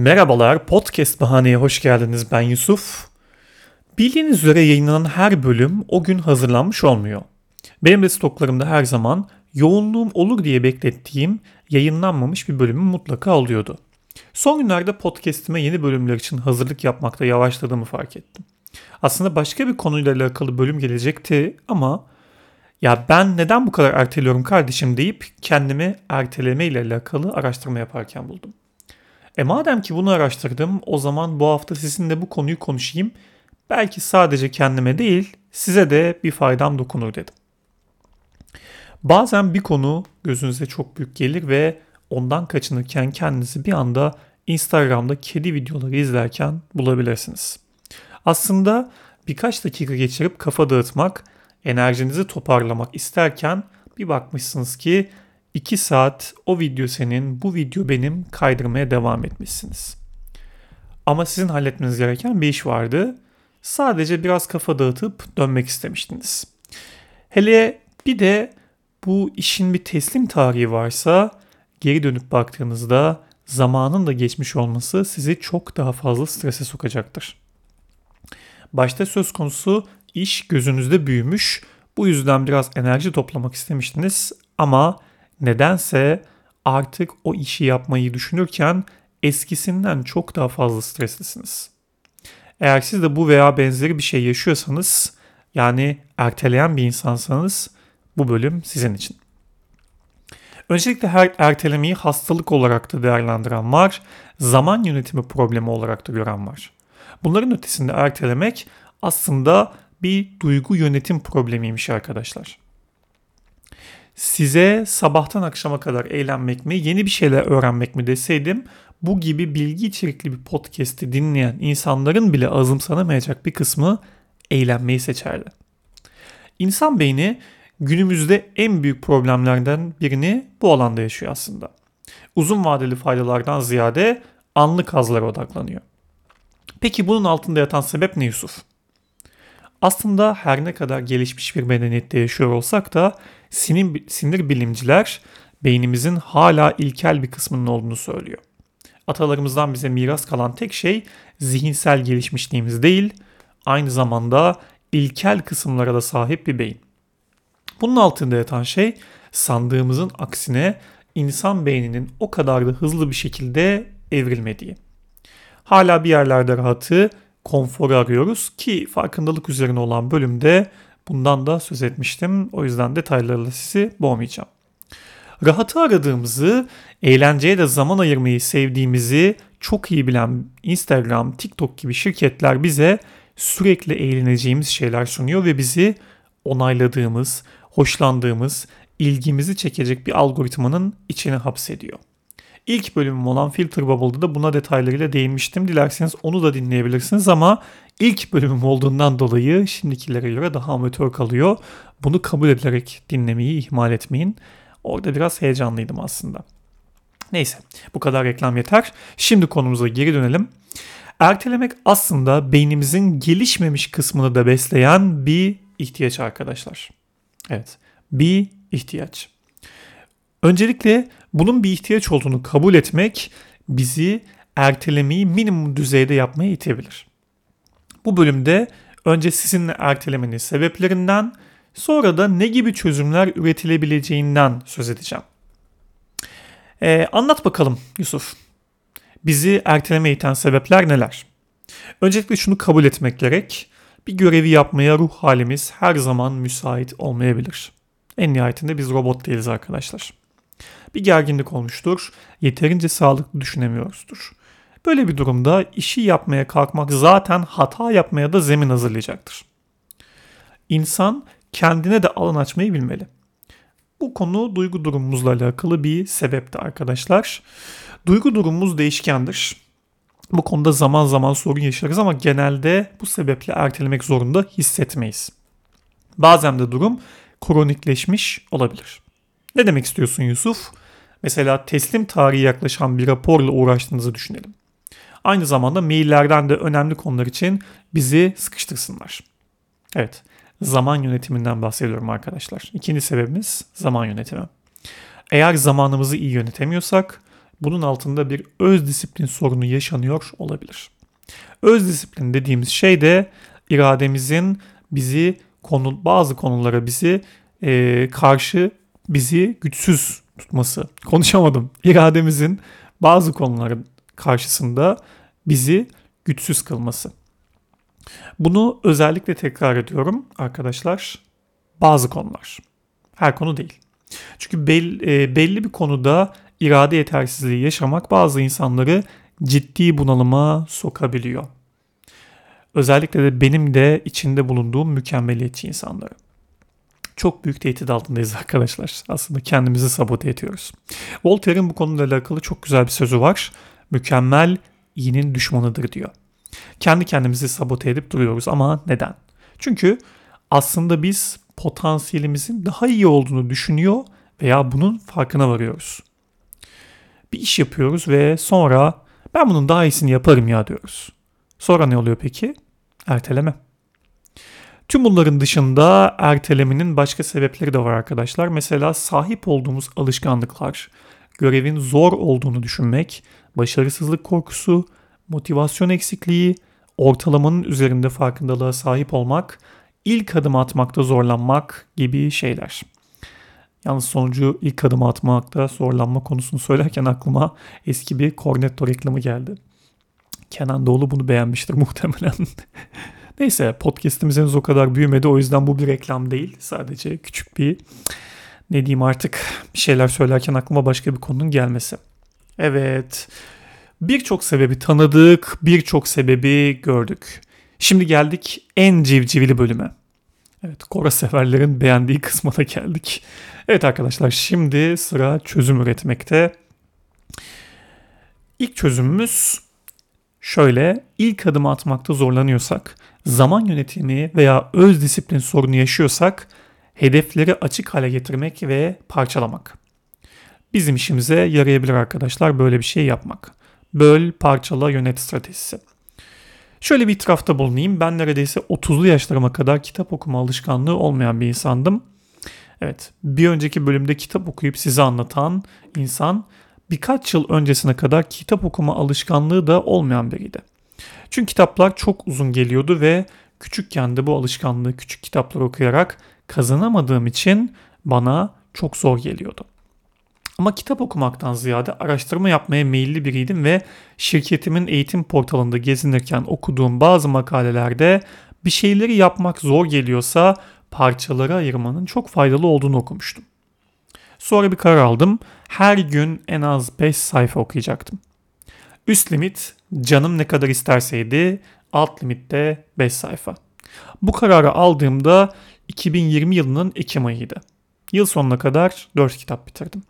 Merhabalar, Podcast Bahaneye hoş geldiniz. Ben Yusuf. Bildiğiniz üzere yayınlanan her bölüm o gün hazırlanmış olmuyor. Benim de stoklarımda her zaman yoğunluğum olur diye beklettiğim yayınlanmamış bir bölümüm mutlaka oluyordu. Son günlerde podcast'ime yeni bölümler için hazırlık yapmakta yavaşladığımı fark ettim. Aslında başka bir konuyla alakalı bölüm gelecekti ama ya ben neden bu kadar erteliyorum kardeşim deyip kendimi erteleme ile alakalı araştırma yaparken buldum. E madem ki bunu araştırdım o zaman bu hafta sizinle bu konuyu konuşayım. Belki sadece kendime değil size de bir faydam dokunur dedim. Bazen bir konu gözünüze çok büyük gelir ve ondan kaçınırken kendinizi bir anda Instagram'da kedi videoları izlerken bulabilirsiniz. Aslında birkaç dakika geçirip kafa dağıtmak, enerjinizi toparlamak isterken bir bakmışsınız ki 2 saat o video senin, bu video benim kaydırmaya devam etmişsiniz. Ama sizin halletmeniz gereken bir iş vardı. Sadece biraz kafa dağıtıp dönmek istemiştiniz. Hele bir de bu işin bir teslim tarihi varsa geri dönüp baktığınızda zamanın da geçmiş olması sizi çok daha fazla strese sokacaktır. Başta söz konusu iş gözünüzde büyümüş. Bu yüzden biraz enerji toplamak istemiştiniz ama nedense artık o işi yapmayı düşünürken eskisinden çok daha fazla streslisiniz. Eğer siz de bu veya benzeri bir şey yaşıyorsanız yani erteleyen bir insansanız bu bölüm sizin için. Öncelikle her ertelemeyi hastalık olarak da değerlendiren var, zaman yönetimi problemi olarak da gören var. Bunların ötesinde ertelemek aslında bir duygu yönetim problemiymiş arkadaşlar. Size sabahtan akşama kadar eğlenmek mi, yeni bir şeyler öğrenmek mi deseydim bu gibi bilgi içerikli bir podcast'i dinleyen insanların bile azımsanamayacak bir kısmı eğlenmeyi seçerdi. İnsan beyni günümüzde en büyük problemlerden birini bu alanda yaşıyor aslında. Uzun vadeli faydalardan ziyade anlık hazlara odaklanıyor. Peki bunun altında yatan sebep ne Yusuf? Aslında her ne kadar gelişmiş bir medeniyette yaşıyor olsak da sinir, sinir bilimciler beynimizin hala ilkel bir kısmının olduğunu söylüyor. Atalarımızdan bize miras kalan tek şey zihinsel gelişmişliğimiz değil, aynı zamanda ilkel kısımlara da sahip bir beyin. Bunun altında yatan şey sandığımızın aksine insan beyninin o kadar da hızlı bir şekilde evrilmediği. Hala bir yerlerde rahatı, konforu arıyoruz ki farkındalık üzerine olan bölümde bundan da söz etmiştim. O yüzden detaylarla sizi boğmayacağım. Rahatı aradığımızı, eğlenceye de zaman ayırmayı sevdiğimizi çok iyi bilen Instagram, TikTok gibi şirketler bize sürekli eğleneceğimiz şeyler sunuyor ve bizi onayladığımız, hoşlandığımız, ilgimizi çekecek bir algoritmanın içine hapsediyor. İlk bölümüm olan Filter Bubble'da da buna detaylarıyla değinmiştim. Dilerseniz onu da dinleyebilirsiniz ama ilk bölümüm olduğundan dolayı şimdikilere göre daha amatör kalıyor. Bunu kabul edilerek dinlemeyi ihmal etmeyin. Orada biraz heyecanlıydım aslında. Neyse bu kadar reklam yeter. Şimdi konumuza geri dönelim. Ertelemek aslında beynimizin gelişmemiş kısmını da besleyen bir ihtiyaç arkadaşlar. Evet bir ihtiyaç. Öncelikle bunun bir ihtiyaç olduğunu kabul etmek bizi ertelemeyi minimum düzeyde yapmaya itebilir. Bu bölümde önce sizinle ertelemenin sebeplerinden sonra da ne gibi çözümler üretilebileceğinden söz edeceğim. Ee, anlat bakalım Yusuf. Bizi erteleme iten sebepler neler? Öncelikle şunu kabul etmek gerek. Bir görevi yapmaya ruh halimiz her zaman müsait olmayabilir. En nihayetinde biz robot değiliz arkadaşlar bir gerginlik olmuştur. Yeterince sağlıklı düşünemiyoruzdur. Böyle bir durumda işi yapmaya kalkmak zaten hata yapmaya da zemin hazırlayacaktır. İnsan kendine de alan açmayı bilmeli. Bu konu duygu durumumuzla alakalı bir sebepti arkadaşlar. Duygu durumumuz değişkendir. Bu konuda zaman zaman sorun yaşarız ama genelde bu sebeple ertelemek zorunda hissetmeyiz. Bazen de durum kronikleşmiş olabilir. Ne demek istiyorsun Yusuf? Mesela teslim tarihi yaklaşan bir raporla uğraştığınızı düşünelim. Aynı zamanda maillerden de önemli konular için bizi sıkıştırsınlar. Evet, zaman yönetiminden bahsediyorum arkadaşlar. İkinci sebebimiz zaman yönetimi. Eğer zamanımızı iyi yönetemiyorsak bunun altında bir öz disiplin sorunu yaşanıyor olabilir. Öz disiplin dediğimiz şey de irademizin bizi konu bazı konulara bizi e, karşı bizi güçsüz tutması. Konuşamadım. İrademizin bazı konuların karşısında bizi güçsüz kılması. Bunu özellikle tekrar ediyorum arkadaşlar. Bazı konular. Her konu değil. Çünkü belli, belli bir konuda irade yetersizliği yaşamak bazı insanları ciddi bunalıma sokabiliyor. Özellikle de benim de içinde bulunduğum mükemmeliyetçi insanları. Çok büyük tehdit altındayız arkadaşlar. Aslında kendimizi sabote ediyoruz. Voltaire'in bu konuyla alakalı çok güzel bir sözü var. Mükemmel iyinin düşmanıdır diyor. Kendi kendimizi sabote edip duruyoruz ama neden? Çünkü aslında biz potansiyelimizin daha iyi olduğunu düşünüyor veya bunun farkına varıyoruz. Bir iş yapıyoruz ve sonra ben bunun daha iyisini yaparım ya diyoruz. Sonra ne oluyor peki? Erteleme. Tüm bunların dışında ertelemenin başka sebepleri de var arkadaşlar. Mesela sahip olduğumuz alışkanlıklar, görevin zor olduğunu düşünmek, başarısızlık korkusu, motivasyon eksikliği, ortalamanın üzerinde farkındalığa sahip olmak, ilk adım atmakta zorlanmak gibi şeyler. Yalnız sonucu ilk adım atmakta zorlanma konusunu söylerken aklıma eski bir Cornetto reklamı geldi. Kenan Doğulu bunu beğenmiştir muhtemelen. Neyse podcast'imiz henüz o kadar büyümedi o yüzden bu bir reklam değil. Sadece küçük bir ne diyeyim artık bir şeyler söylerken aklıma başka bir konunun gelmesi. Evet birçok sebebi tanıdık birçok sebebi gördük. Şimdi geldik en civcivli bölüme. Evet Kora severlerin beğendiği kısma da geldik. Evet arkadaşlar şimdi sıra çözüm üretmekte. İlk çözümümüz şöyle ilk adım atmakta zorlanıyorsak, zaman yönetimi veya öz disiplin sorunu yaşıyorsak hedefleri açık hale getirmek ve parçalamak. Bizim işimize yarayabilir arkadaşlar böyle bir şey yapmak. Böl, parçala, yönet stratejisi. Şöyle bir itirafta bulunayım. Ben neredeyse 30'lu yaşlarıma kadar kitap okuma alışkanlığı olmayan bir insandım. Evet, bir önceki bölümde kitap okuyup size anlatan insan birkaç yıl öncesine kadar kitap okuma alışkanlığı da olmayan biriydi. Çünkü kitaplar çok uzun geliyordu ve küçükken de bu alışkanlığı küçük kitaplar okuyarak kazanamadığım için bana çok zor geliyordu. Ama kitap okumaktan ziyade araştırma yapmaya meyilli biriydim ve şirketimin eğitim portalında gezinirken okuduğum bazı makalelerde bir şeyleri yapmak zor geliyorsa parçalara ayırmanın çok faydalı olduğunu okumuştum. Sonra bir karar aldım. Her gün en az 5 sayfa okuyacaktım. Üst limit canım ne kadar isterseydi, alt limit de 5 sayfa. Bu kararı aldığımda 2020 yılının Ekim ayıydı. Yıl sonuna kadar 4 kitap bitirdim.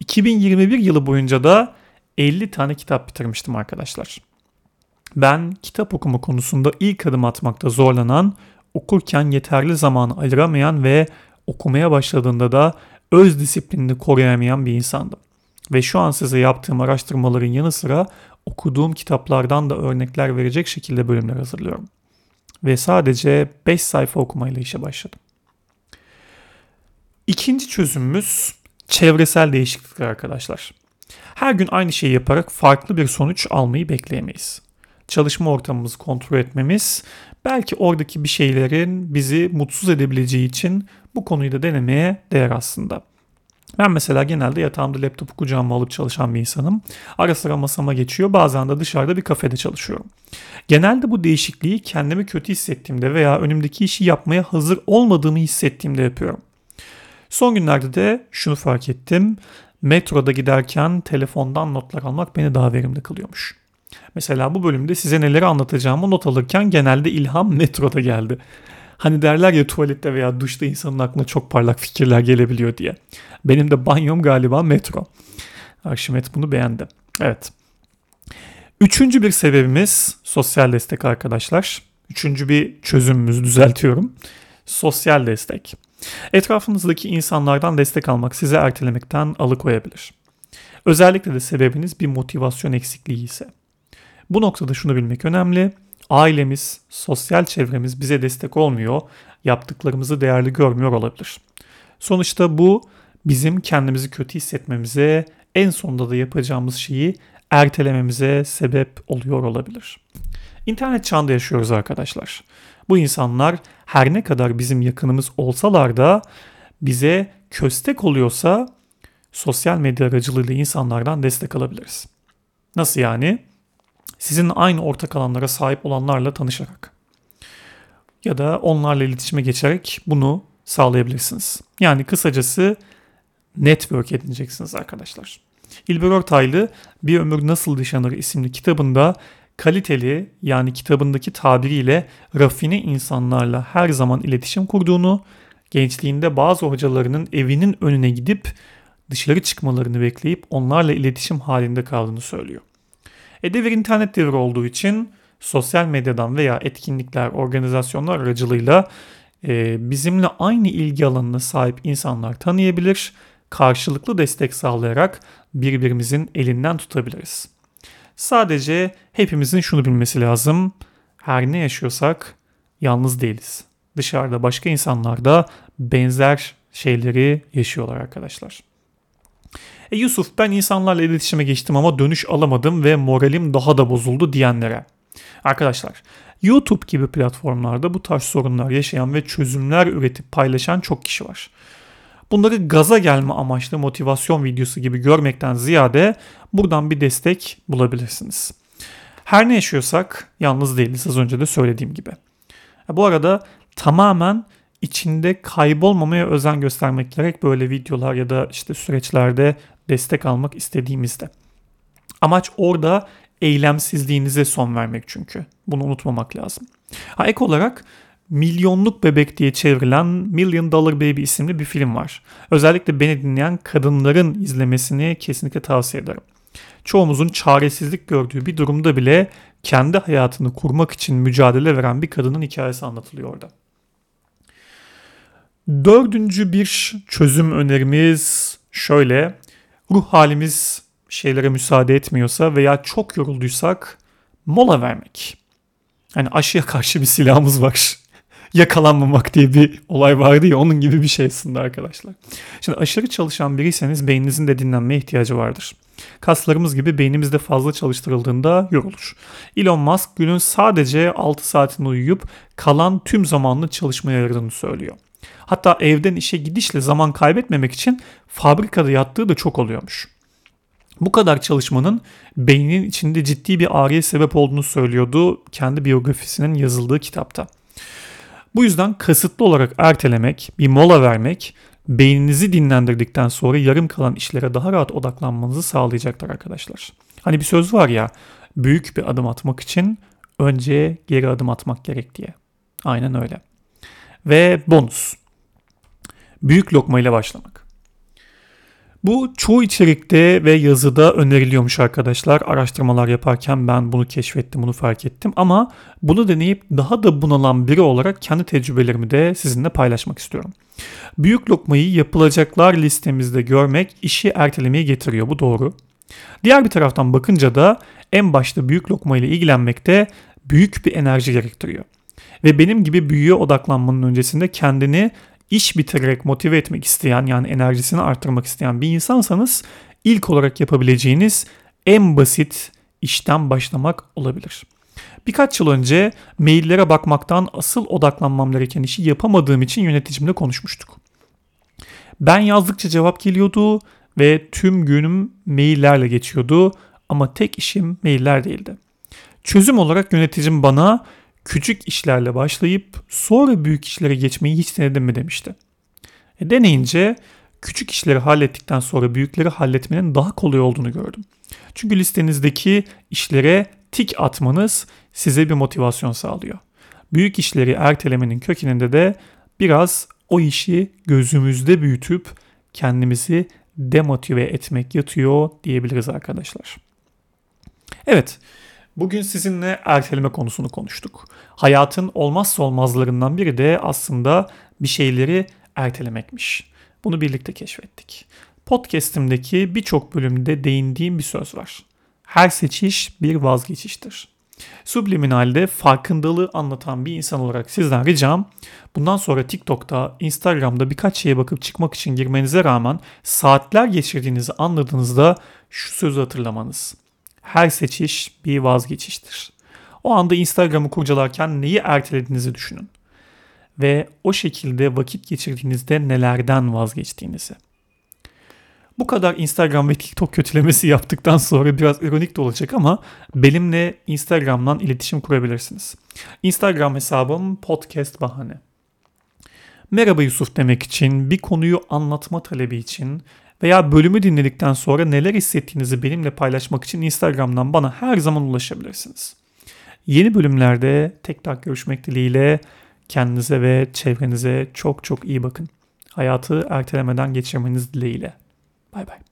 2021 yılı boyunca da 50 tane kitap bitirmiştim arkadaşlar. Ben kitap okuma konusunda ilk adım atmakta zorlanan, okurken yeterli zamanı ayıramayan ve okumaya başladığında da öz disiplinini koruyamayan bir insandım. Ve şu an size yaptığım araştırmaların yanı sıra okuduğum kitaplardan da örnekler verecek şekilde bölümler hazırlıyorum. Ve sadece 5 sayfa okumayla işe başladım. İkinci çözümümüz çevresel değişiklikler arkadaşlar. Her gün aynı şeyi yaparak farklı bir sonuç almayı bekleyemeyiz. Çalışma ortamımızı kontrol etmemiz belki oradaki bir şeylerin bizi mutsuz edebileceği için bu konuyu da denemeye değer aslında. Ben mesela genelde yatağımda laptopu kucağıma alıp çalışan bir insanım. Ara sıra masama geçiyor bazen de dışarıda bir kafede çalışıyorum. Genelde bu değişikliği kendimi kötü hissettiğimde veya önümdeki işi yapmaya hazır olmadığımı hissettiğimde yapıyorum. Son günlerde de şunu fark ettim. Metroda giderken telefondan notlar almak beni daha verimli kılıyormuş. Mesela bu bölümde size neleri anlatacağımı not alırken genelde ilham metroda geldi. Hani derler ya tuvalette veya duşta insanın aklına çok parlak fikirler gelebiliyor diye. Benim de banyom galiba metro. Arşimet bunu beğendi. Evet. Üçüncü bir sebebimiz sosyal destek arkadaşlar. Üçüncü bir çözümümüzü düzeltiyorum. Sosyal destek. Etrafınızdaki insanlardan destek almak sizi ertelemekten alıkoyabilir. Özellikle de sebebiniz bir motivasyon eksikliği ise. Bu noktada şunu bilmek önemli. Ailemiz, sosyal çevremiz bize destek olmuyor, yaptıklarımızı değerli görmüyor olabilir. Sonuçta bu bizim kendimizi kötü hissetmemize, en sonunda da yapacağımız şeyi ertelememize sebep oluyor olabilir. İnternet çağında yaşıyoruz arkadaşlar. Bu insanlar her ne kadar bizim yakınımız olsalar da bize köstek oluyorsa sosyal medya aracılığıyla insanlardan destek alabiliriz. Nasıl yani? Sizin aynı ortak alanlara sahip olanlarla tanışarak ya da onlarla iletişime geçerek bunu sağlayabilirsiniz. Yani kısacası network edineceksiniz arkadaşlar. İlber Ortaylı Bir Ömür Nasıl Yaşanır isimli kitabında kaliteli yani kitabındaki tabiriyle rafine insanlarla her zaman iletişim kurduğunu, gençliğinde bazı hocalarının evinin önüne gidip dışarı çıkmalarını bekleyip onlarla iletişim halinde kaldığını söylüyor. E devir internet devri olduğu için sosyal medyadan veya etkinlikler, organizasyonlar aracılığıyla e, bizimle aynı ilgi alanına sahip insanlar tanıyabilir, karşılıklı destek sağlayarak birbirimizin elinden tutabiliriz. Sadece hepimizin şunu bilmesi lazım. Her ne yaşıyorsak yalnız değiliz. Dışarıda başka insanlar da benzer şeyleri yaşıyorlar arkadaşlar. E Yusuf ben insanlarla iletişime geçtim ama dönüş alamadım ve moralim daha da bozuldu diyenlere. Arkadaşlar YouTube gibi platformlarda bu tarz sorunlar yaşayan ve çözümler üretip paylaşan çok kişi var. Bunları gaza gelme amaçlı motivasyon videosu gibi görmekten ziyade buradan bir destek bulabilirsiniz. Her ne yaşıyorsak yalnız değiliz az önce de söylediğim gibi. Bu arada tamamen içinde kaybolmamaya özen göstermek gerek böyle videolar ya da işte süreçlerde destek almak istediğimizde. Amaç orada eylemsizliğinize son vermek çünkü. Bunu unutmamak lazım. Ha, ek olarak Milyonluk Bebek diye çevrilen Million Dollar Baby isimli bir film var. Özellikle beni dinleyen kadınların izlemesini kesinlikle tavsiye ederim. Çoğumuzun çaresizlik gördüğü bir durumda bile kendi hayatını kurmak için mücadele veren bir kadının hikayesi anlatılıyor orada. Dördüncü bir çözüm önerimiz şöyle. Ruh halimiz şeylere müsaade etmiyorsa veya çok yorulduysak mola vermek. Hani aşıya karşı bir silahımız var. Yakalanmamak diye bir olay vardı ya onun gibi bir şey aslında arkadaşlar. Şimdi aşırı çalışan biriyseniz beyninizin de dinlenmeye ihtiyacı vardır. Kaslarımız gibi beynimizde fazla çalıştırıldığında yorulur. Elon Musk günün sadece 6 saatini uyuyup kalan tüm zamanını çalışmaya ayırdığını söylüyor. Hatta evden işe gidişle zaman kaybetmemek için fabrikada yattığı da çok oluyormuş. Bu kadar çalışmanın beynin içinde ciddi bir ağrıya sebep olduğunu söylüyordu kendi biyografisinin yazıldığı kitapta. Bu yüzden kasıtlı olarak ertelemek, bir mola vermek beyninizi dinlendirdikten sonra yarım kalan işlere daha rahat odaklanmanızı sağlayacaktır arkadaşlar. Hani bir söz var ya büyük bir adım atmak için önce geri adım atmak gerek diye. Aynen öyle. Ve bonus. Büyük lokma ile başlamak. Bu çoğu içerikte ve yazıda öneriliyormuş arkadaşlar. Araştırmalar yaparken ben bunu keşfettim, bunu fark ettim. Ama bunu deneyip daha da bunalan biri olarak kendi tecrübelerimi de sizinle paylaşmak istiyorum. Büyük lokmayı yapılacaklar listemizde görmek işi ertelemeye getiriyor. Bu doğru. Diğer bir taraftan bakınca da en başta büyük lokma ile ilgilenmekte büyük bir enerji gerektiriyor. Ve benim gibi büyüye odaklanmanın öncesinde kendini iş bitirerek motive etmek isteyen yani enerjisini arttırmak isteyen bir insansanız ilk olarak yapabileceğiniz en basit işten başlamak olabilir. Birkaç yıl önce maillere bakmaktan asıl odaklanmam gereken işi yapamadığım için yöneticimle konuşmuştuk. Ben yazdıkça cevap geliyordu ve tüm günüm maillerle geçiyordu ama tek işim mailler değildi. Çözüm olarak yöneticim bana küçük işlerle başlayıp sonra büyük işlere geçmeyi hiç denedin mi demişti. E deneyince küçük işleri hallettikten sonra büyükleri halletmenin daha kolay olduğunu gördüm. Çünkü listenizdeki işlere tik atmanız size bir motivasyon sağlıyor. Büyük işleri ertelemenin kökeninde de biraz o işi gözümüzde büyütüp kendimizi demotive etmek yatıyor diyebiliriz arkadaşlar. Evet, Bugün sizinle erteleme konusunu konuştuk. Hayatın olmazsa olmazlarından biri de aslında bir şeyleri ertelemekmiş. Bunu birlikte keşfettik. Podcast'imdeki birçok bölümde değindiğim bir söz var. Her seçiş bir vazgeçiştir. Subliminal'de farkındalığı anlatan bir insan olarak sizden ricam bundan sonra TikTok'ta, Instagram'da birkaç şeye bakıp çıkmak için girmenize rağmen saatler geçirdiğinizi anladığınızda şu sözü hatırlamanız. Her seçiş bir vazgeçiştir. O anda Instagram'ı kurcalarken neyi ertelediğinizi düşünün. Ve o şekilde vakit geçirdiğinizde nelerden vazgeçtiğinizi. Bu kadar Instagram ve TikTok kötülemesi yaptıktan sonra biraz ironik de olacak ama benimle Instagram'dan iletişim kurabilirsiniz. Instagram hesabım podcast bahane. Merhaba Yusuf demek için, bir konuyu anlatma talebi için veya bölümü dinledikten sonra neler hissettiğinizi benimle paylaşmak için Instagram'dan bana her zaman ulaşabilirsiniz. Yeni bölümlerde tekrar görüşmek dileğiyle kendinize ve çevrenize çok çok iyi bakın. Hayatı ertelemeden geçirmeniz dileğiyle. Bay bay.